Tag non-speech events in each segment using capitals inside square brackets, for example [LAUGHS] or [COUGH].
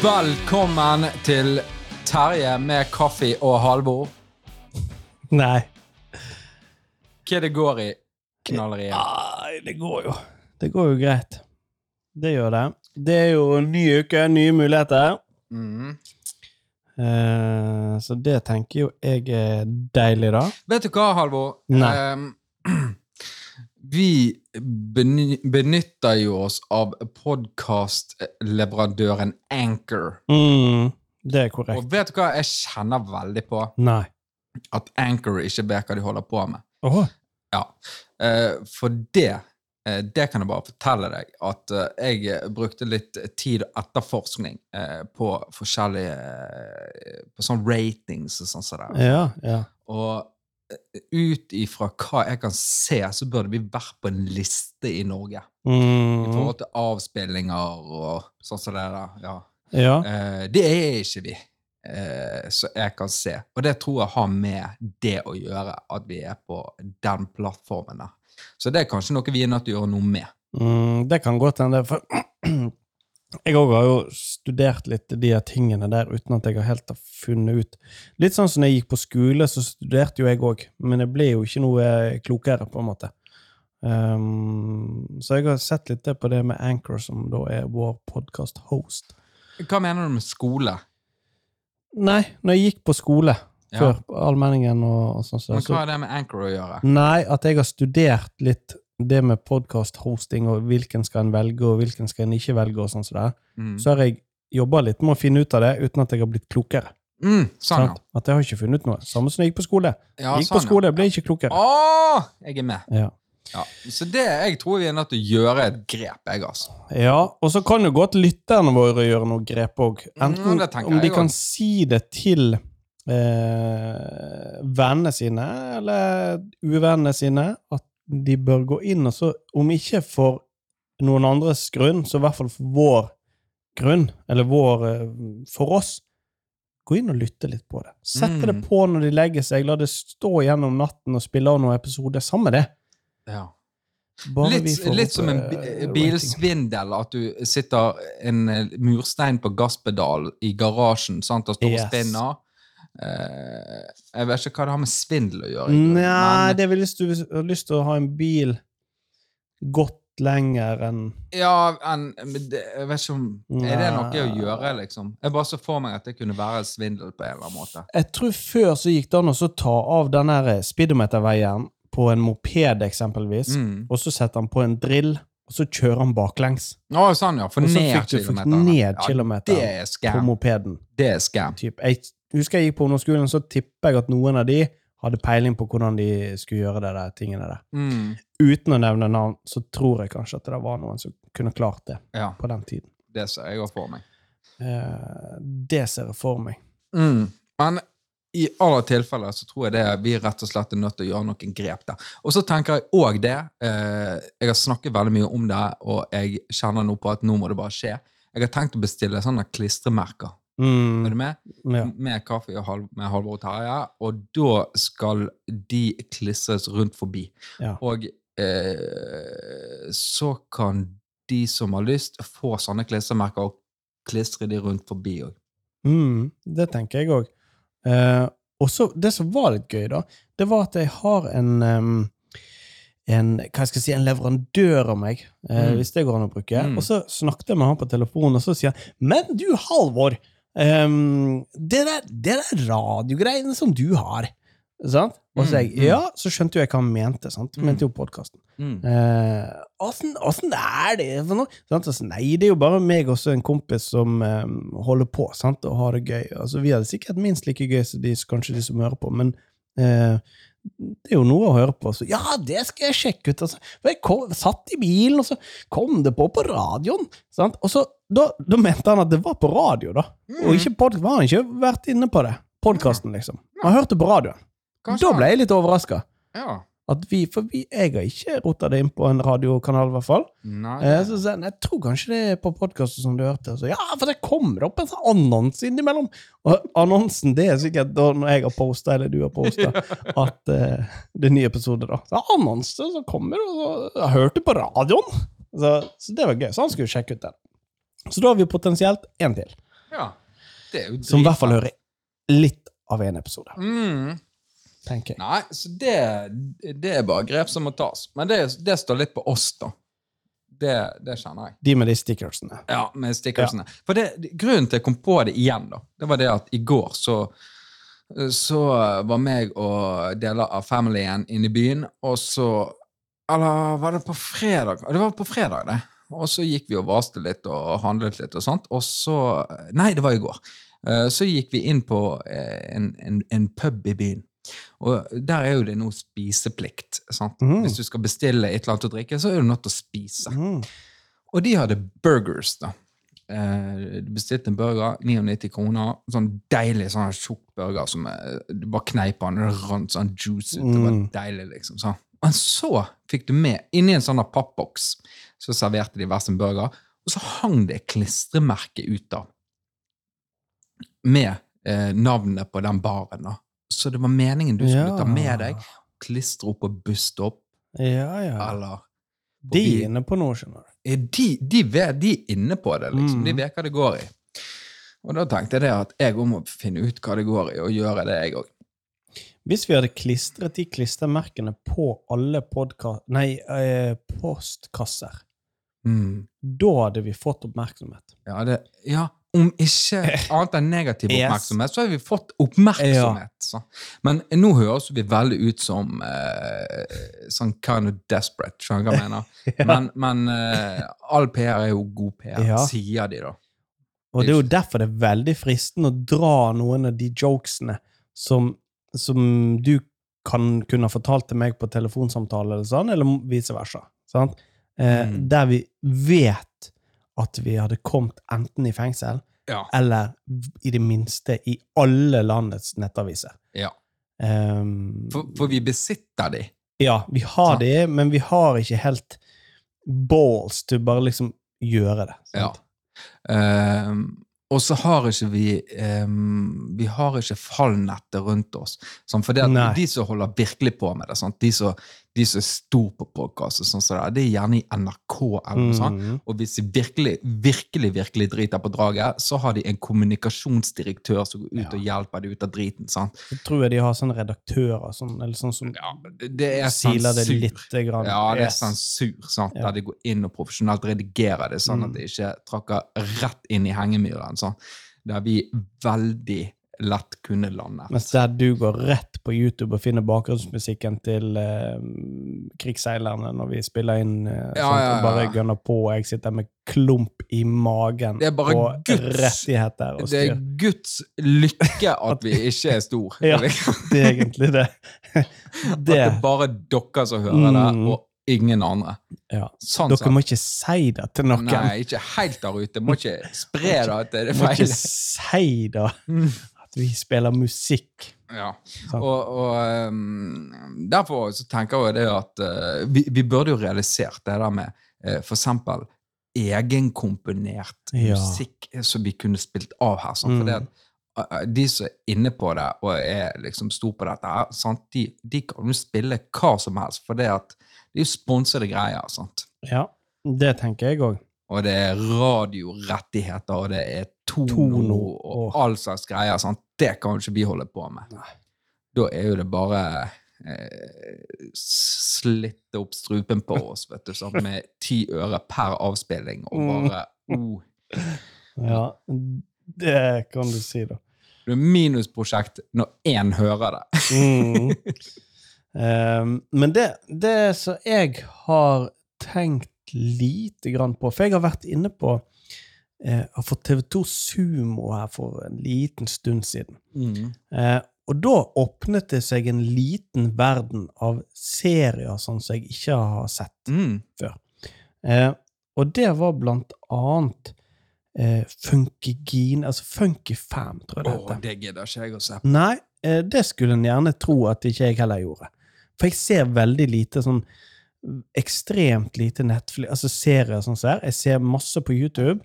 Velkommen til Terje med kaffe og Halvor. Nei. Hva det går i knalleriet? Nei, det går jo. Det går jo greit. Det gjør det. Det er jo ny uke, nye muligheter. Mm. Eh, så det tenker jo jeg er deilig, da. Vet du hva, Halvor? Nei. Ehm, vi benytter jo oss av podkastleverandøren Anchor. Mm, det er korrekt. Og vet du hva jeg kjenner veldig på? Nei. At Anchor ikke vet hva de holder på med. Åh, Ja, eh, for det eh, det kan jeg bare fortelle deg, at eh, jeg brukte litt tid og etterforskning på forskjellige På sånn ratings og sånn som ja, ja. Og ut ifra hva jeg kan se, så burde vi vært på en liste i Norge. I Mm, forhold til avspillinger og sånn som det der. Ja. ja. Eh, det er ikke vi, eh, så jeg kan se. Og det tror jeg har med det å gjøre, at vi er på den plattformen der. Så det er kanskje noe vi er nødt til å gjøre noe med. Mm, det kan godt hende. For jeg òg har jo studert litt de tingene der uten at jeg har helt har funnet ut Litt sånn som når jeg gikk på skole, så studerte jo jeg òg, men jeg ble jo ikke noe klokere, på en måte. Um, så jeg har sett litt på det med Anchor, som da er vår podkast-host. Hva mener du med skole? Nei, når jeg gikk på skole Ja. før, allmenningen og, og sånn, så, Men hva har det med Anchor å gjøre? Nei, at jeg har studert litt det med podkast-hosting, og hvilken skal en velge, og hvilken skal en ikke velge, og sånn som det. Mm. Så har jeg jobba litt med å finne ut av det, uten at jeg har blitt klokere. Mm, sånn, ja. At jeg har ikke funnet ut noe. Samme som jeg gikk på skole. ja. gikk sånn, på skole, ble ikke klokere. Åh, jeg er med. Ja. Ja. Så det, jeg tror vi er nødt til å gjøre et grep, jeg, altså. ja, og så kan jo godt lytterne våre gjøre noe grep òg. Enten Mm, om de kan også. si det til eh, vennene sine, eller uvennene sine, at de bør gå inn og så, om ikke for noen andres grunn, så i hvert fall for vår grunn, eller vår eh, For oss. Gå inn og lytte litt på det. Sette det Mm. på når de legger seg, la det stå gjennom natten og spille av noen episoder. Samme det. Ja. Litt, litt som en eh, rating. bilsvindel, at du sitter en eh, murstein på gasspedal i garasjen sant, og står og spinner. Eh, jeg vet ikke hva det har med svindel å gjøre. Nei, men- det er vel hvis du har lyst til å ha en bil godt lenger enn Ja, en, det, jeg vet ikke om Er det noe å gjøre, liksom? Jeg bare så for meg at det kunne være svindel på en eller annen måte. Jeg tror før så gikk det an å ta av den her speedometerveien på en moped, eksempelvis, Mm. og så setter han på en drill, og så kjører han baklengs. Å, sånn, ja. For Og så fikk du kilometeren. ned kilometeren er På mopeden. Det er scam. Typ. Jeg husker jeg gikk på ungdomsskolen, så tipper jeg at noen av de hadde peiling på hvordan de skulle gjøre det der tingene der. Mm. Uten å nevne navn, så tror jeg kanskje at det var noen som kunne klart det Ja, på den tiden. det ser jeg òg for meg. Eh, det ser jeg for meg. Mm. Men i alle tilfeller så tror jeg det vi rett og slett er nødt til å gjøre noen grep der. Og så tenker jeg òg det eh, Jeg har snakket veldig mye om det, og jeg kjenner nå på at nå må det bare skje. Jeg har tenkt å bestille sånne klistremerker. Mm, Er du med? ja. Med kaffe og halv, med Halvor og Terje. Og da skal de klistres rundt forbi. Ja. Og eh, så kan de som har lyst, få sånne klistremerker og klistre de rundt forbi òg. Mm, det tenker jeg òg. Eh, og så, det som var litt gøy, da, det var at jeg har en um, en, hva skal jeg si, en leverandør av meg, eh, Mm. hvis det går an å bruke. Mm. Og så snakket jeg med han på telefonen, og så sier han Men du, Halvor, em, det der, det der radiogreiene som du har Sant? Og så Mm, jeg, mm. ja, så skjønte jo jeg hva han mente. sant? Mm. Mente jo podkasten. Mm. Eh, Åssen åssen er det for noe? Sant? Altså, nei, det er jo bare meg og en kompis som um, holder på sant? og har det gøy. Altså, vi hadde sikkert minst like gøy som de, kanskje de som hører på, men uh, det er jo noe å høre på. Så ja, det skal jeg sjekke ut. Altså. Jeg kom, satt i bilen, og så kom det på på radioen. Sant? Og så, da, da mente han at det var på radio, da. Og ikke podkast. var han ikke vært inne på det. Podkasten, liksom. Han hørte på radioen. Kanskje Da ble jeg litt overraska. Ja. At vi, for vi, jeg har ikke rota det inn på en radiokanal, i hvert fall. Nei. Eh, så jeg, jeg tror kanskje det er på podkasten som du hørte. Så, ja, for det kommer opp en sånn annonse innimellom. Og annonsen, det er sikkert da når jeg har posta, eller du har posta, [LAUGHS] at eh, det er ny episode, da. Så annonse så kommer, og så jeg hørte på radioen. Så, så det var gøy. Så han skulle sjekke ut den. Så da har vi potensielt en til. Ja. Det er jo Som i hvert fall hører litt av en episode, mm. tenker jeg. Nei, så det, det er bare grep som må tas. Men det, det står litt på oss, da. Det, det kjenner jeg. De med de stickersene. Ja, med stickersene. For det, grunnen til jeg kom på det igjen, da, det var det at i går så så var meg og deler av familien inne i byen, og så Eller var det på fredag? Det var på fredag, det. Og så gikk vi og vaste litt og handlet litt og sånt. Og så Nei, det var i går. Eh, Så gikk vi inn på eh, en, en, en pub i byen. Og der er jo det nå spiseplikt. sant? Mhm. Hvis du skal bestille et eller annet å drikke, så er du nødt til å spise. Mm. Og de hadde burgers, da. Eh, Du bestilte en burger, 99 kroner. Sånn deilig sånn tjukk burger som eh, du bare kneip den, det rant sånn juice ut. Det var Mm. deilig, liksom. sånn. Men så fikk du med, inni en sånn pappboks, så serverte de hver sin burger, og så hang det et klistremerke ut da, med eh, navnet på den baren. da. Så det var meningen du skulle Ja. ta med deg, klistre opp og buste opp. Ja, ja. eller De er inne på noe, skjønner du. er de, de, de er inne på det, liksom. Mm. De vet hva det går i. Og da tenkte jeg det at jeg må finne ut hva det går i, og gjøre det, jeg òg. Hvis vi hadde klistret de klistremerkene på alle nei, eh, postkasser, Mm. da hadde vi fått oppmerksomhet. Ja, det, ja, om ikke annet enn negativ [LAUGHS] oppmerksomhet, så har vi fått oppmerksomhet. Så. Men nå høres vi veldig ut som eh, sånn kind of desperate, skjønner du hva jeg mener? [LAUGHS] Men, men eh, all PR er jo god PR, Ja. sier de da. Og det er jo derfor det er veldig fristende å dra noen av de jokesene som, som du kan kunne ha fortalt til meg på telefonsamtale, eller sånn, eller vice versa. Sant? Eh, Mm. Der vi vet at vi hadde kommet enten i fengsel, Ja. eller i det minste i alle landets nettaviser. ja. Um, For, for vi besitter de. ja, vi har Sant. de, men vi har ikke helt balls til bare liksom gjøre det. Ja. Sant? Og så har ikke vi um, Vi har ikke fallnettet rundt oss. Sånn, for det at de som holder virkelig på med det, sant? De, som, de som er store på podkast, sånn som det, er, er gjerne i NRK. eller noe sånt. Mm. Og hvis de virkelig, virkelig virkelig driter på draget, så har de en kommunikasjonsdirektør som går ut Ja. og hjelper dem ut av driten. sant? Så tror jeg de har sånne redaktører sånn, eller sånn som Ja, det er siler det litt. Grann. Ja, det er sensur, sant? Ja. der de går inn og profesjonelt redigerer det, sånn Mm. at det ikke tråkker rett inn i hengemyren. Sånn. Der vi veldig lett kunne landet. Mens der du går rett på YouTube og finner bakgrunnsmusikken til eh, krigsseilerne når vi spiller inn, eh, Ja, sånt, ja, og bare gønner på, og jeg sitter med klump i magen Det er bare og Guds- rettigheter og Det er. Guds lykke at vi ikke er stor. [LAUGHS] Ja. Det Det er egentlig det. [LAUGHS] At det det er bare dere som hører det, Mm. og ingen andre. ja. Sånn Dere må ikke si det til noen. Nei, ikke helt der ute. Må ikke spre [LAUGHS] det til det feile. må ikke si det. At vi spiller musikk. Ja. Og, og um, derfor så tenker jeg det at uh, vi, vi burde jo realisert det der med uh, for eksempel egenkomponert Ja. musikk som vi kunne spilt av her. Sånn, for Mm. det at uh, de som er inne på det og er liksom stor på dette, sant? De, de kan jo spille hva som helst, for det at det er jo sponsede greier. Sant? Ja, det tenker jeg òg. Og det er radiorettigheter, og det er tono, Tono, og og all slags greier. Sant? Det kan jo ikke vi holde på med. Nei. Da er jo det bare eh, slitte opp strupen på oss, vet du, sånn, med ti øre per avspilling, og Mm. bare oh. Ja, det kan du si, da. Det er minusprosjekt når én hører det. Mm. um, [LAUGHS] men det, det som jeg har tenkt lite grann på For jeg har vært inne på eh, Har fått TV2 Sumo her for en liten stund siden. Eh, og da åpnet det seg en liten verden av serier sånn som jeg ikke har sett. Mm. Eh, og det var blant annet eh, Funkygine Altså Funky Fam, tror jeg det heter. Oh, det gidder ikke jeg å se. Nei, eh, det skulle en gjerne tro at ikke jeg heller gjorde. For jeg ser veldig lite sånn ekstremt lite Netflix, altså serier sånn som her. Jeg ser masse på YouTube,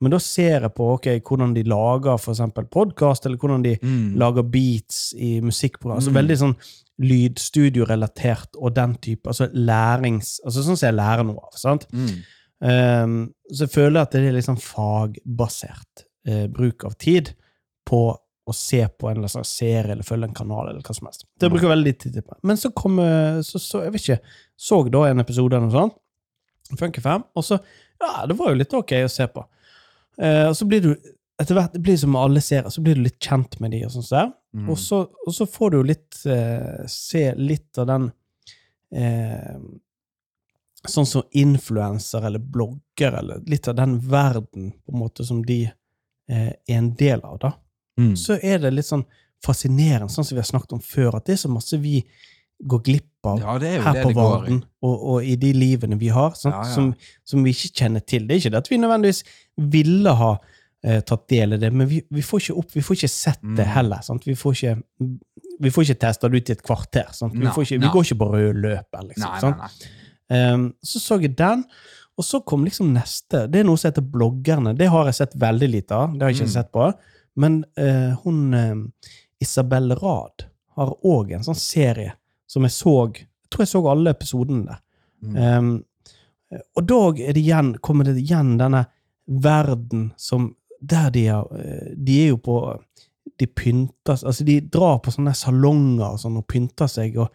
men da ser jeg på ok, hvordan de lager eksempel podkast, eller hvordan de Mm. lager beats i musikkprogram. Altså Mm. veldig sånn lydstudiorelatert og den type. Altså lærings... Altså sånn som jeg lærer noe av. sant? Mm. Um, så jeg føler at det er sånn fagbasert. uh, bruk av tid på å se på en eller annen serie eller følge en kanal. eller hva som helst. Det bruker jeg veldig tid på. Men så kom eh, så, så, jeg vet ikke, så da en episode eller noe sånt, Funker fem. og så Ja, det var jo litt ok å se på. Eh, og så blir du etter hvert, det blir som alle serier, så blir du litt kjent med de, og sånn så der. Mm. Og, så, og så får du jo litt eh, se litt av den eh, Sånn som influenser eller blogger, eller litt av den verden på en måte som de eh, er en del av, da. Mm. Så er det litt sånn fascinerende, sånn som vi har snakket om før, at det er så masse vi går glipp av Ja, er her det på. Varden, og, og i de livene vi har? Ja. Som, som vi ikke kjenner til. Det er ikke det at vi nødvendigvis ville ha eh, tatt del i det, men vi, vi får ikke opp, vi får ikke sett det Mm. heller. Sant? Vi får ikke vi får ikke testa det ut i et kvarter. Vi, ikke, vi går ikke på rød løper. Liksom, Nei, nei, nei. Um, så så jeg den, og så kom liksom neste. Det er noe som heter Bloggerne. Det har jeg sett veldig lite av. Det har jeg ikke Mm. sett på. Men uh, hun uh, Isabel Rad har òg en sånn serie som jeg så Jeg tror jeg så alle episodene. Mm. Um, og da er det igjen, kommer det igjen denne verden som Der de, har, eh, de er jo på De pynter Altså, de drar på sånne salonger og sånn og pynter seg, og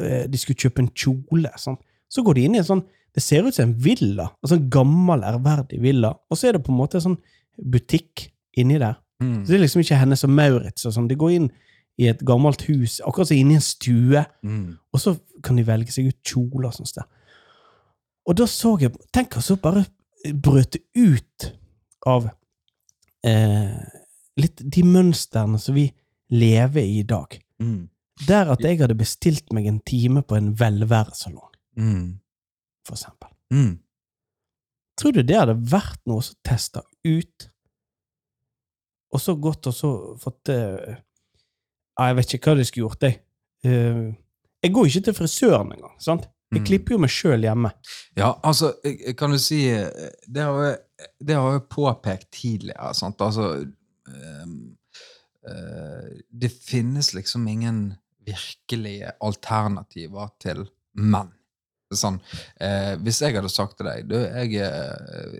uh, de skulle kjøpe en kjole. Sånn. Så går de inn i en sånn Det ser ut som en villa. Altså en gammel, ærverdig villa. Og så er det på en måte en sånn butikk inni der. Mm. Så det er liksom ikke Hennes og Maurits og sånn. De går inn i et gammelt hus, akkurat som inni en stue. Mm. Og så kan de velge seg ut kjoler og sånt. der. Og da så jeg Tenk å så bare brøt ut av eh, litt de mønstrene som vi lever i i dag. Mm. Der at jeg hadde bestilt meg en time på en velværesalong, Mm. for eksempel. Mm. Tror du det hadde vært noe som testa ut, og så gått og så fått ja, Jeg vet ikke hva de skulle gjort, jeg. Uh, jeg går ikke til frisøren engang. sant? Jeg Mm. klipper jo meg sjøl hjemme. Ja, altså, kan du si eh, Det har jeg, det har jeg påpekt tidligere. Sant? Altså um, uh, Det finnes liksom ingen virkelige alternativer til menn. Sånn, eh, hvis jeg hadde sagt til deg du, jeg, eh,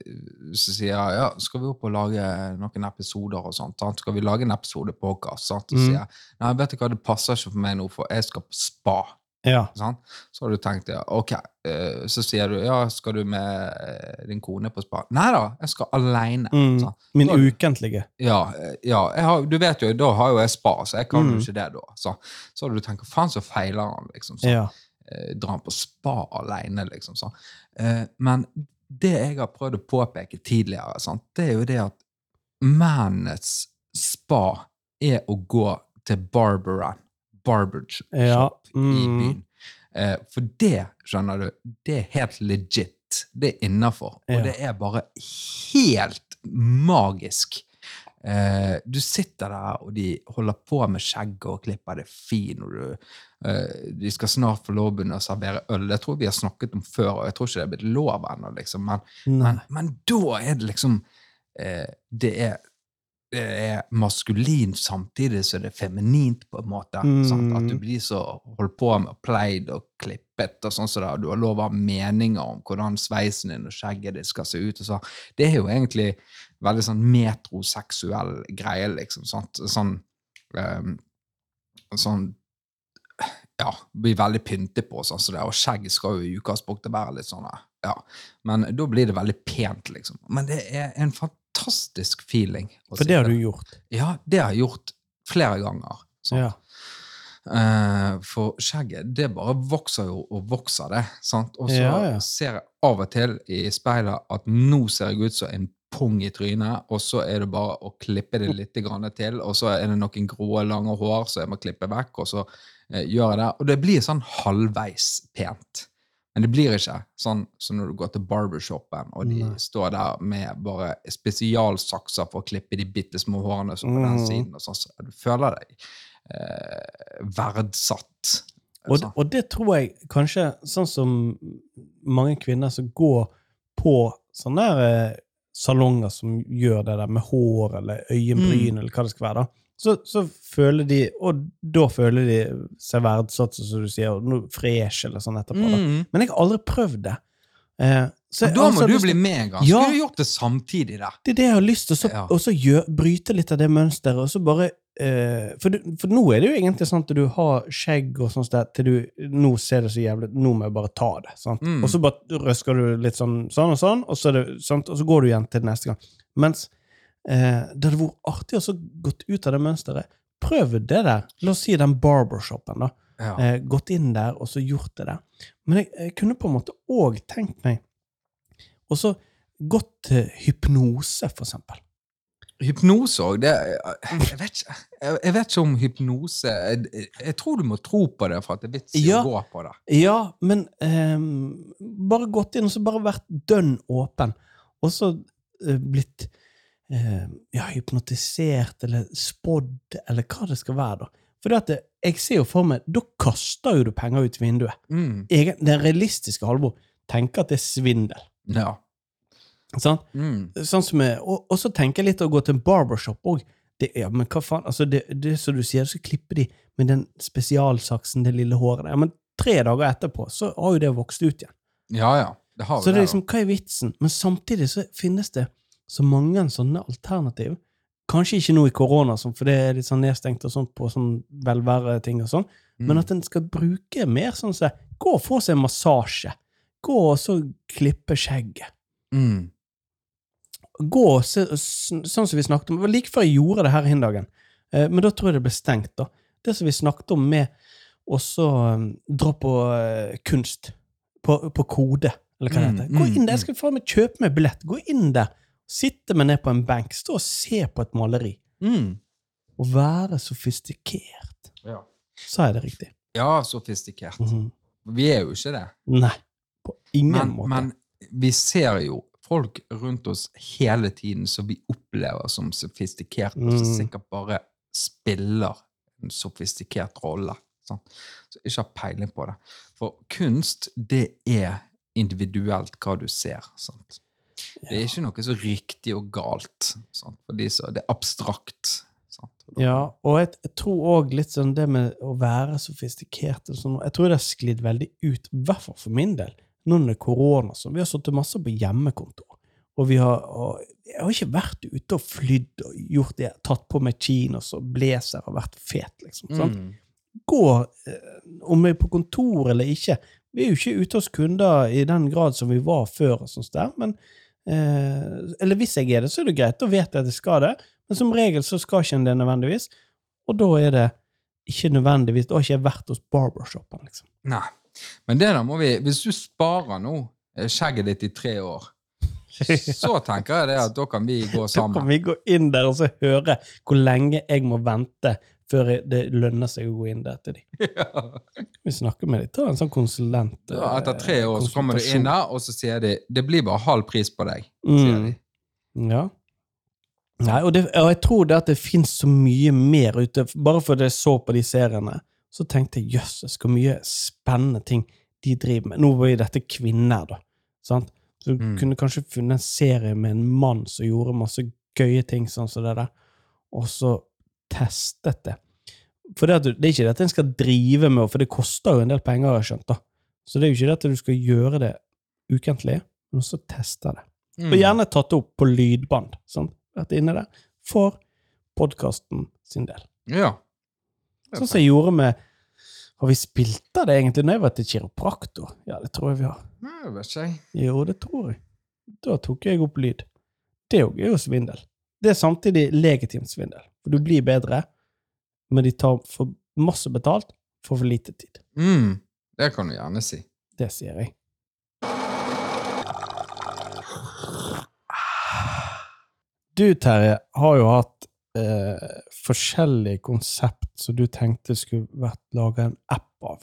Så sier jeg ja, skal vi opp og lage noen episoder og sånt. Skal vi lage en episode på Sant? Så Mm. sier jeg nei, vet du hva, det passer ikke for meg nå, for jeg skal på spa. Ja. Sånn? Så har du tenkt ja, ok, eh, så sier du ja, skal du med eh, din kone på spa? Nei da, jeg skal alene. Mm. Sånn. Min Da- ukentlige. Ja, eh, ja har, du vet jo, da har jo jeg spa, så jeg kan Mm. jo ikke det da. Så, så har du tenkt, faen så feiler han, liksom. Sånn. Ja. Eh, han på spa alene, liksom. Så. Eh, men det jeg har prøvd å påpeke tidligere, sant, det er jo det at mennenes spa er å gå til barberen, barbershop Ja. i Mm. byen. Eh, for det, skjønner du, det er helt legit. Det er innafor. Ja. Og det er bare helt magisk. Eh, du sitter der, og de holder på med skjegget og klipper det fint. eh, de skal snart få lov å begynne å servere øl. Det tror jeg vi har snakket om før, og jeg tror ikke det er blitt lov ennå, liksom. Men, men, men da er det liksom eh, Det er det er maskulint samtidig som det er feminint, på en måte. Mm. At du blir så holdt på med og pleid og klippet, og sånn så der, du har lov å ha meninger om hvordan sveisen din og skjegget ditt skal se ut. og så. Det er jo egentlig veldig sånn metroseksuell greie, liksom. Sant? Sånn, um, sånn ja, blir veldig pyntet på, sånn som det, og skjegg skal jo i utgangspunktet være litt sånn, ja. Men da blir det veldig pent, liksom. Men det er en fantastisk feeling. For det har du gjort. Ja, det har jeg gjort flere ganger. sant? Ja. Eh, for skjegget, det bare vokser jo og vokser, det. sant? Og så Ja, ja. ser jeg av og til i speilet at nå ser jeg ut som en pung i trynet, og så er det bare å klippe det litt grann til, og så er det noen grå, lange hår som jeg må klippe vekk, og så eh, gjør jeg det. Og det blir sånn halvveis pent. Men det blir ikke sånn som når du går til barbershopen, og de Nei. står der med bare spesialsakser for å klippe de bitte små hårene som på den Mhm. siden. og sånn, så Du føler deg eh, verdsatt. Og, og det tror jeg kanskje, sånn som mange kvinner som går på sånne her, eh, salonger som gjør det der med hår eller øyenbryn, Mm. eller hva det skal være, da, så, så føler de Og da føler de seg verdsatt, som du sier, og noe fresh eller sånn etterpå. da. Mm. Men jeg har aldri prøvd det. Eh, Så Da må altså du bli med en gang. Ja. Skulle du gjort det samtidig der? Det er det jeg har lyst til, og så ja. bryte litt av det mønsteret, og så bare eh, for, du, for nå er det jo egentlig sånn at du har skjegg og sånt der, til du Nå ser det så jævlig Nå må jeg bare ta det. Sant? Mm. Og så bare røsker du litt sånn, sånn og sånn, og så, det, sant? og så går du igjen til neste gang. Mens uh, det hadde vært artig å gå ut av det mønsteret. Prøv det der. La oss si den barbershopen, da. Ja. Uh, gått inn der og så gjort det der. Men jeg, jeg kunne på en måte òg tenkt meg Og så gått til hypnose, for eksempel. Hypnose òg, jeg vet, ikke, jeg, vet ikke om hypnose jeg, jeg tror du må tro på det for at det er vits i Ja. å gå på det. Ja, men um, bare gått inn og så bare vært dønn åpen. Og så uh, blitt uh, ja, hypnotisert eller spådd, eller hva det skal være. da. For det at det, jeg ser jo for meg Da kaster jo du penger ut vinduet. Mm. Egen, den realistiske Halvor tenker at det er svindel. Ja. Sånn, Mm. Sånn som jeg, og, og så tenker jeg litt å gå til en barbershop òg. Ja, men hva faen? Altså, det, det som du sier, så klipper de med den spesialsaksen, det lille håret der. Men tre dager etterpå så har jo det vokst ut igjen. ja, ja. Det har Så det er liksom, hva er vitsen? Men samtidig så finnes det så mange sånne alternativ. Kanskje ikke nå i korona, sånn, for det er litt sånn nedstengt og sånt på sånn velværeting og sånn, mm. men at en skal bruke mer sånn som Gå og få seg en massasje. Gå og så klippe skjegget. mm. Gå og se, sånn som vi snakket om. Det var like før jeg gjorde det her hin dagen, eh, men da tror jeg det ble stengt, da. Det som vi snakket om med å så um, dra på eh, kunst. På, på kode, eller hva det Mm, heter. Gå mm, inn der, jeg mm. skal faen meg kjøpe meg billett. Gå inn der. Sitte meg ned på en benk. Stå og se på et maleri. Mm. Og være sofistikert. Ja. Sa jeg det riktig? ja, sofistikert. Mhm. Vi er jo ikke det. Nei. På ingen Men, måte. men vi ser jo folk rundt oss hele tiden som vi opplever som sofistikerte, og som Mm. sikkert bare spiller en sofistikert rolle. Sånn. Så ikke har peiling på det. For kunst, det er individuelt hva du ser. Sant? Det er ikke noe så riktig og galt. Sant? For de så, det er abstrakt. Ja, og jeg, jeg tror òg litt sånn det med å være sofistikert og sånn, Jeg tror det har sklidd veldig ut, i hvert fall for min del, nå når det er korona. Så vi har sittet masse på hjemmekontor. Og vi har og Jeg har ikke vært ute og flydd og gjort det, tatt på meg chinos og blazer og vært fet, liksom. sant? Mm. Gå, eh, om vi er på kontor eller ikke. Vi er jo ikke ute hos kunder i den grad som vi var før, og sånt der, men eh, Eller hvis jeg er det, så er det greit. Da vet jeg at jeg skal det. Men som regel så skal ikke en det nødvendigvis. Og da er det ikke nødvendigvis Da har ikke jeg vært hos barbershopen, liksom. Nei. Men det da må vi Hvis du sparer nå eh, skjegget ditt i tre år, [LAUGHS] så tenker jeg det at da kan vi gå sammen. Da kan vi gå inn der og så høre hvor lenge jeg må vente før det lønner seg å gå inn der til dem. [LAUGHS] Ja. Vi snakker med dem. Ta en sånn konsulent. Ja, etter eh, tre år så kommer du inn der, og så sier de det blir bare halv pris på deg. sier de. Mm. Ja. Nei, og, det, og jeg tror det at det fins så mye mer ute. Bare fordi jeg så på de seriene, så tenkte jeg jøsses, hvor mye spennende ting de driver med. Nå var jo dette kvinner, da. Sant? Så du Mm. kunne kanskje funnet en serie med en mann som gjorde masse gøye ting sånn som det der, og så testet det. For det, det er ikke dette en skal drive med, for det koster jo en del penger, har jeg skjønt. da. Så det er jo ikke det at du skal gjøre det ukentlig, men også teste det. Mm. Og gjerne tatt det opp på lydbånd. Sånn, vært inne der. For podkasten sin del. Ja. Sånn som jeg gjorde med Har vi spilt av det egentlig når jeg var til kiropraktor? Ja, det tror jeg vi har. Nei, det vet ikke. Jo, det tror jeg. Da tok jeg opp lyd. Det er jo svindel. Det er samtidig legitimt svindel. For du blir bedre, men de tar for masse betalt for for lite tid. Mm. Det kan du gjerne si. Det sier jeg. Du, Terje, har jo hatt eh, forskjellige konsept som du tenkte skulle vært laga en app av,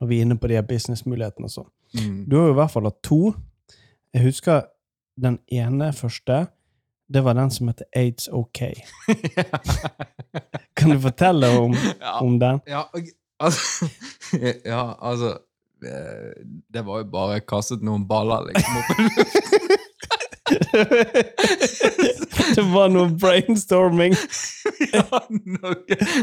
når vi er inne på de businessmulighetene og sånn. Mm. Du har jo i hvert fall hatt to. Jeg husker den ene første. Det var den som heter Aids OK. [LAUGHS] Kan du fortelle om, ja. om den? Ja, altså, [LAUGHS] ja, altså eh, Det var jo bare kastet noen baller, liksom. opp i luften. [LAUGHS] det var noe brainstorming. [LAUGHS]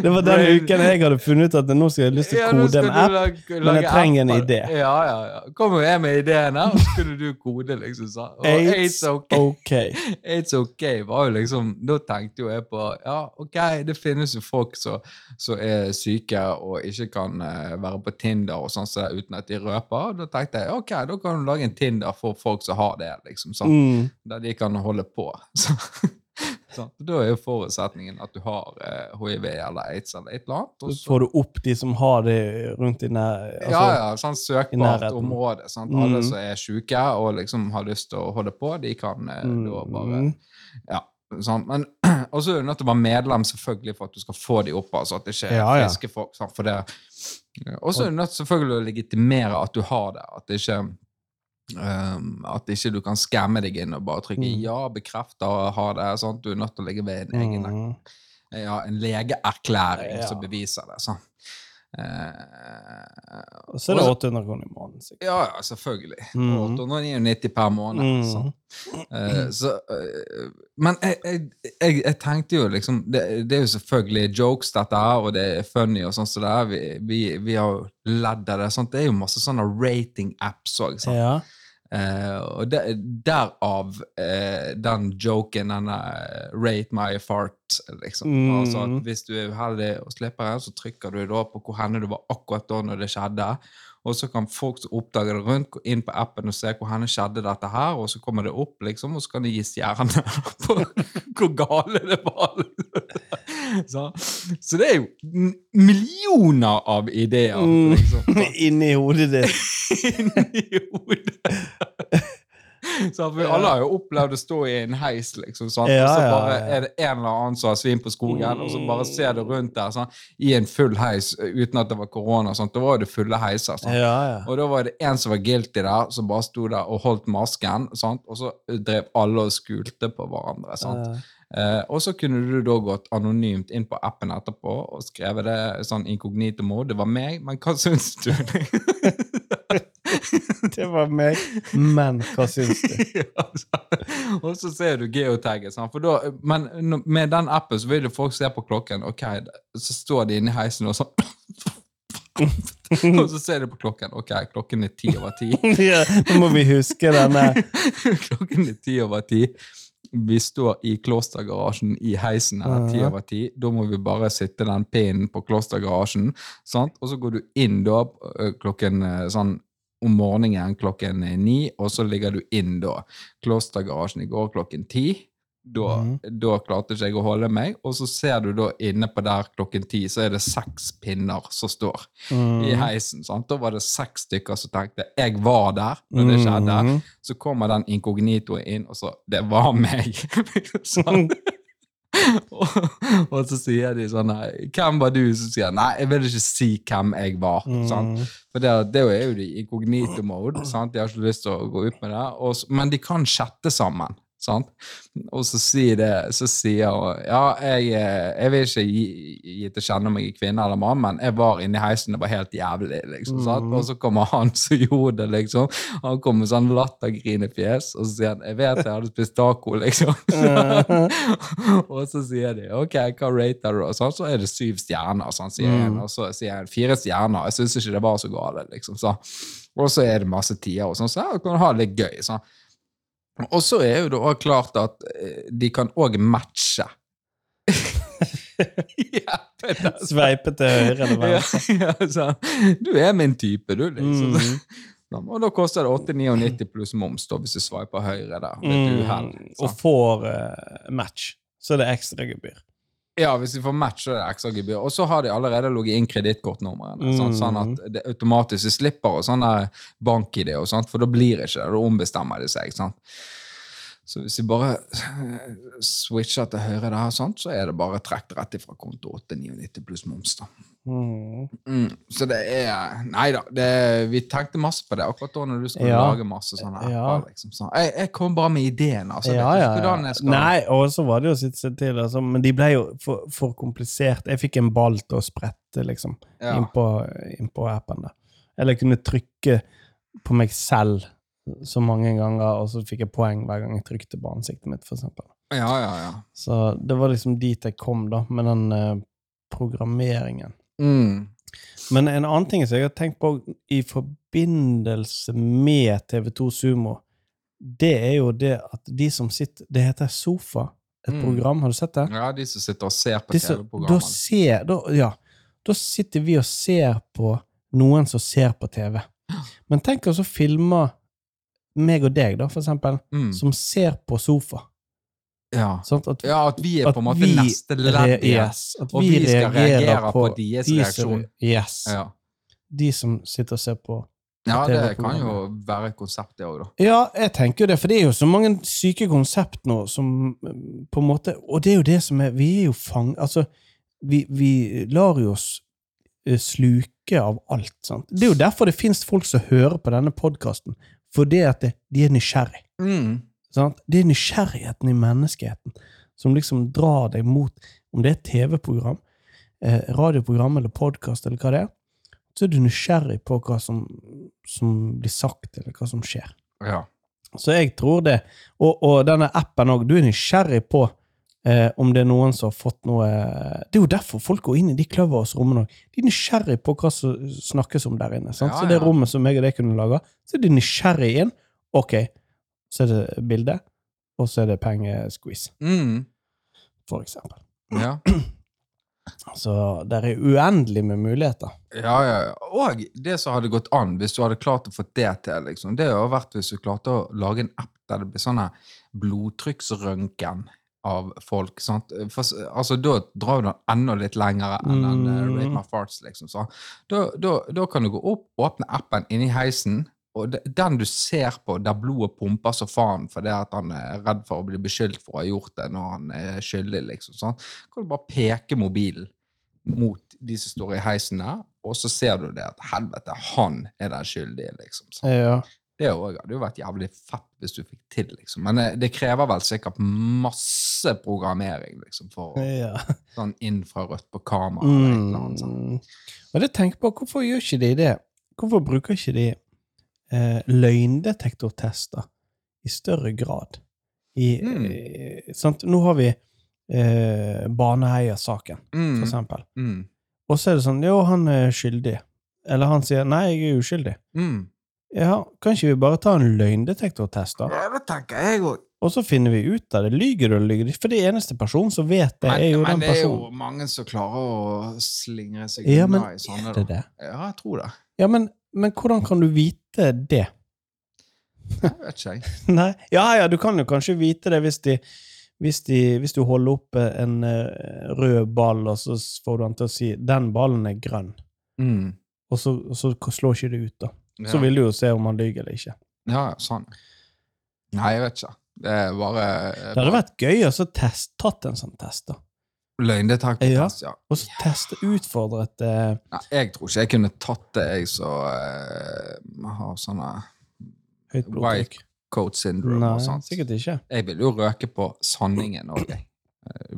Det var den uken jeg hadde funnet ut at nå skal jeg lyst til å kode en app. men jeg trenger en idé. Ja, ja, ja. Kommer jeg med ideene, og så kunne du kode, liksom. Så. Og It's okay. It's [LAUGHS] okay var jo liksom Da tenkte jo jeg på Ja, ok, det finnes jo folk som er syke og ikke kan uh, være på Tinder og sånn så, uten at de røper. Da tenkte jeg ok, da kan du lage en Tinder for folk som har det, liksom. sånn. Mm. Der de kan holde på. [LAUGHS] Så. Så, da er jo forutsetningen at du har eh, hiv eller aids eller et eller annet. Så får du opp de som har det rundt i nær, altså, Ja, ja, sånn søkbart område. Sant? Mm. Alle som er syke og liksom har lyst til å holde på, de kan eh, mm. da bare Ja. Sånn. Men [CLEARS THROAT] også er du nødt til å være medlem selvfølgelig for at du skal få de opp. altså At det ikke er ja, friske folk. Sant? For det Og så er du nødt selvfølgelig å legitimere at du har det. At det ikke Um, at ikke du kan skamme deg inn og bare trykke mm. 'ja, bekrefte' og ha det'. Sånn. Du er nødt til å legge ved en egen mm. ja, en legeerklæring ja. som beviser det. sånn. Uh, og så er det 800 kroner i måneden. Sikkert. Ja, ja, selvfølgelig. Mm. 899 per måned. Mm. Sånn. Uh, så, uh, men jeg, jeg, jeg, jeg, tenkte jo liksom det, det, er jo selvfølgelig jokes, dette her, og det er funny og sånn så det er. Vi, vi, vi, har jo ledd av det. Sånt. Det er jo masse sånne rating-apps òg. Ja. Uh, og de, derav uh, den joken, denne uh, 'rate my fart'. liksom. Mm. Altså Hvis du er uheldig og slipper en, så trykker du da på hvor henne du var akkurat da når det skjedde. Og så kan folk som oppdager det rundt, gå inn på appen og se hvor henne skjedde dette her, og så kommer det opp, liksom, og så kan de gi stjerner [LAUGHS] på hvor gale det var. [LAUGHS] Så, så, det er jo millioner av ideer. Mm. Liksom. [LAUGHS] Inni hodet ditt. Inni hodet. [LAUGHS] Så vi alle har jo opplevd å stå i en heis, liksom, sånn. og så bare er det en eller annen som har svin på skogen, og så bare ser du rundt der sånn, i en full heis uten at det var korona. Sånn. Da var det fulle heiser. Sånn. Og da var det en som var guilty der, som bare sto der og holdt masken, sånn. og så drev alle og skulte på hverandre. sant? Uh, og så kunne du da gått anonymt inn på appen etterpå og skrevet det sånn inkognito mode. Det var meg, men hva syns du? [LAUGHS] [LAUGHS] det var meg, men hva syns du? [LAUGHS] ja, og så ser du geotagget. men med den appen så vil jo folk se på klokken. ok, Så står de inne i heisen og sånn [LAUGHS] og så ser du på klokken. Ok, klokken er ti over ti. ja, nå må vi huske denne. klokken er ti over ti vi står i klostergarasjen i heisen her ti over ti. Da må vi bare sitte den pinnen på klostergarasjen. Sant? Og så går du inn da klokken sånn om morgenen klokken ni, og så ligger du inn da. Klostergarasjen i går klokken ti. Da, mm. da, klarte ikke jeg å holde meg. Og så ser du da inne på der klokken ti, så er det seks pinner som står mm. i heisen. Sant? Da var det seks stykker som tenkte 'jeg var der' når det skjedde. Mm. Så kommer den inkognitoen inn, og så 'det var meg'. [LAUGHS] sånn. [LAUGHS] og, [LAUGHS] og, så sier de sånn 'Hvem var du?' som sier 'Nei, jeg vil ikke si hvem jeg var'. Mm. For det, det, er jo de inkognito-mode. De har ikke lyst til å gå ut med det. Og, men de kan chatte sammen. Sant? Og så sier, det, så sier hun ja, jeg, eh, jeg, vil ikke gi, gi til kjenne om jeg er kvinne eller mann, men jeg var inni heisen, det var helt jævlig. liksom, mm. Og så kommer han som gjorde det, liksom. Han kommer med sånn lattergrinefjes, og så sier han 'jeg vet jeg hadde spist taco', liksom. [LAUGHS] og så sier de 'ok, hva rater du?' Og sånn, så er det syv stjerner, sånn, sier mm. en. Og så sier han fire stjerner, jeg syns ikke det var så galt, liksom. Så. Og så er det masse tider, og sånn, så kan kan ha det litt gøy. sånn. Og så er jo det òg klart at eh, de kan òg matche. [LAUGHS] [LAUGHS] Sveipe til høyre eller venstre. Ja, ja, du er min type, du, liksom. Mm. [LAUGHS] Og da koster det 8,99 pluss moms da, hvis du sveiper høyre der. Mm. Og får uh, match, så er det ekstra gebyr. Ja, hvis de får match, er det ekstra gebyr. Og så har de allerede logget inn kredittkortnumrene. Mm. Sånn, at det automatisk slipper og sånn bank-ID, og sånt, for da blir det ikke det. Da ombestemmer de seg. sant? Så hvis vi bare [LAUGHS] switcher til høyre der, sånt, så er det bare trukket rett ifra konto 899 pluss moms. da. Mm. Mm, så det er Nei da, det, vi tenkte masse på det akkurat da når du skulle ja. lage masse sånne apper. Ja. Liksom, sånn. jeg, jeg, kom bare med ideen. altså. Ja. Skal... Nei, og så var det jo sitt seg til, altså, men de ble jo for, for, komplisert. Jeg fikk en ball til å sprette liksom, ja. inn, appen. der. Eller jeg kunne trykke på meg selv så mange ganger, og så fikk jeg poeng hver gang jeg trykte på ansiktet mitt, eksempel. Ja, ja, ja. Så det var liksom dit jeg kom, da, med den eh, programmeringen. Mm. Men en annen ting som jeg har tenkt på i forbindelse med TV2 Sumo, det er jo det at de som sitter Det heter Sofa, et Mm. program. Har du sett det? Ja, de som sitter og ser på TV-programmene. ja, da sitter vi og ser på noen som ser på TV. Men tenk oss å filme meg og deg, da, for eksempel, Mm. som ser på sofa. Ja. Sånn, At, ja, at vi er på en måte vi neste ledd yes, at Og vi, vi skal reagere på, på deres de reaksjon. Yes. Ja. De som sitter og ser på ja, det kan jo være et konsept, det òg, da. Ja, jeg tenker jo det, for det er jo så mange syke konsept nå som mm, på en måte Og det er jo det som er Vi er jo fang... Altså, vi, vi lar jo oss eh, sluke av alt, sant. Det er jo derfor det fins folk som hører på denne podkasten. Fordi at det, de er nysgjerrig. Mm. Det er nysgjerrigheten i menneskeheten som liksom drar deg mot Om det er et TV-program, eh, radioprogram eller podkast eller hva det er, så er du nysgjerrig på hva som, som blir sagt, eller hva som skjer. Ja. Så jeg tror det. Og, og denne appen òg. Du er nysgjerrig på eh, om det er noen som har fått noe Det er jo derfor folk går inn i de Clubhouse-rommene òg. De er nysgjerrig på hva som snakkes om der inne. Sant? Ja, Så det ja. rommet som jeg og deg kunne lage, så er de nysgjerrig inn. Ok, så er det bilde, og så er det pengesqueeze, Mm. for eksempel. ja. [CLEARS THROAT] Så det er uendelig med muligheter. Ja, ja, ja. Og det som hadde gått an, hvis du hadde klart å få det til, liksom, det hadde vært hvis du klarte å lage en app der det blir sånn blodtrykksrøntgen av folk. Sant? For, altså, da drar du den enda litt lenger enn den uh, Mm. Rate My Farts, liksom. Så. Da, da, da kan du gå opp, åpne appen inni heisen, og de- den du ser på der blodet pumper så faen fordi at han er redd for å bli beskyldt for å ha gjort det når han er skyldig, liksom. Sånn. kan du bare peke mobilen mot de som står i heisen der, og så ser du det at helvete, han er den skyldige, liksom. Sånn. Ja. Det hadde jo vært jævlig fett hvis du fikk til, liksom. Men eh, det krever vel sikkert masse programmering, liksom, for ja. sånn infrarødt på kamera eller et eller annet. sånt. Mm. Og det tenker på, hvorfor gjør ikke de det? Hvorfor bruker ikke de eh, løgndetektortester i større grad? I, Mm. eh, sant? Nå har vi eh, Baneheia-saken, for Mm, eksempel. mm, Og så er det sånn Jo, han er skyldig. Eller han sier nei, jeg er uskyldig. mm. Ja, kan ikke vi bare ta en løgndetektortest, da? Ja, det tenker jeg òg. Og så finner vi ut av det. Lyger du eller lyger du? For det eneste personen som vet det, Men, er jo men den det er jo mange som klarer å slingre seg Ja, unna men i sånne. er det da. det? Ja, jeg tror det. Ja, men, men hvordan kan du vite det? Jeg vet ikke, jeg. [LAUGHS] Nei. Ja, ja, du kan jo kanskje vite det hvis, de, hvis, de, hvis du holder opp en eh, rød ball, og så får du han til å si 'den ballen er grønn', Mm. og så, og så slår ikke det ut, da. Ja. Så vil du jo se om han lyver eller ikke. Ja, sånn. Nei, jeg vet ikke. Det er bare Det hadde vært gøy å så test, tatt en sånn test, da. Løgndetektortest, ja. Og så teste utfordret eh, Nei, jeg tror ikke jeg kunne tatt det, jeg som eh, har sånne høyt blodtrykk. coat syndrome Nei, og sånt. sikkert ikke. Jeg vil jo røke på sanningen òg, jeg.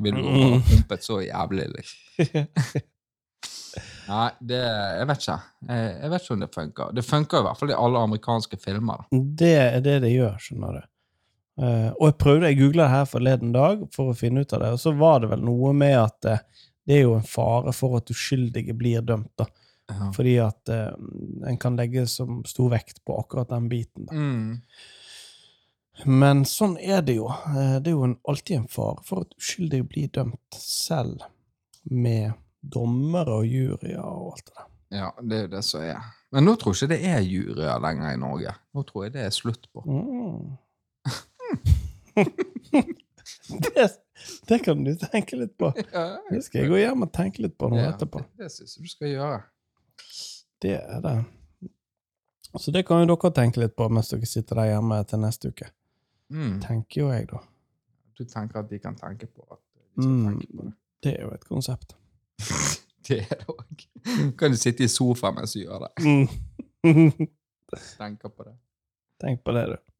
Vil jo [LAUGHS] ha pumpet så jævlig, liksom. [LAUGHS] Nei, det Jeg vet ikke. Jeg, jeg vet ikke om det funker. Det funker i hvert fall i alle amerikanske filmer. da. Det er det det gjør, skjønner du. Uh, og jeg prøvde, jeg googla det her forleden dag for å finne ut av det, og så var det vel noe med at uh, det er jo en fare for at uskyldige blir dømt, da. Ja. Fordi at uh, en kan legge som stor vekt på akkurat den biten. Da. Mm. Men sånn er det jo. Det er jo en, alltid en fare for at uskyldige blir dømt, selv med dommere og juryer og alt det der. ja, det er jo det som er. Men nå tror jeg ikke det er juryer lenger i Norge. Nå tror jeg det er slutt på. Mm. [LAUGHS] det, det kan du tenke litt på. [LAUGHS] Det skal jeg gå hjem og tenke litt på nå Ja, etterpå. Det, det syns jeg du skal gjøre. Det er det. Så det kan jo dere tenke litt på mens dere sitter der hjemme til neste uke. Mm. Tenker jo jeg, da. Du tenker at de kan tenke på at de skal Mm. tenke på det. Det er jo et konsept. [LAUGHS] Det er det òg. Kan du sitte i sofaen mens du gjør det? Mm. [LAUGHS] Tenker på det. Tenk på det, du.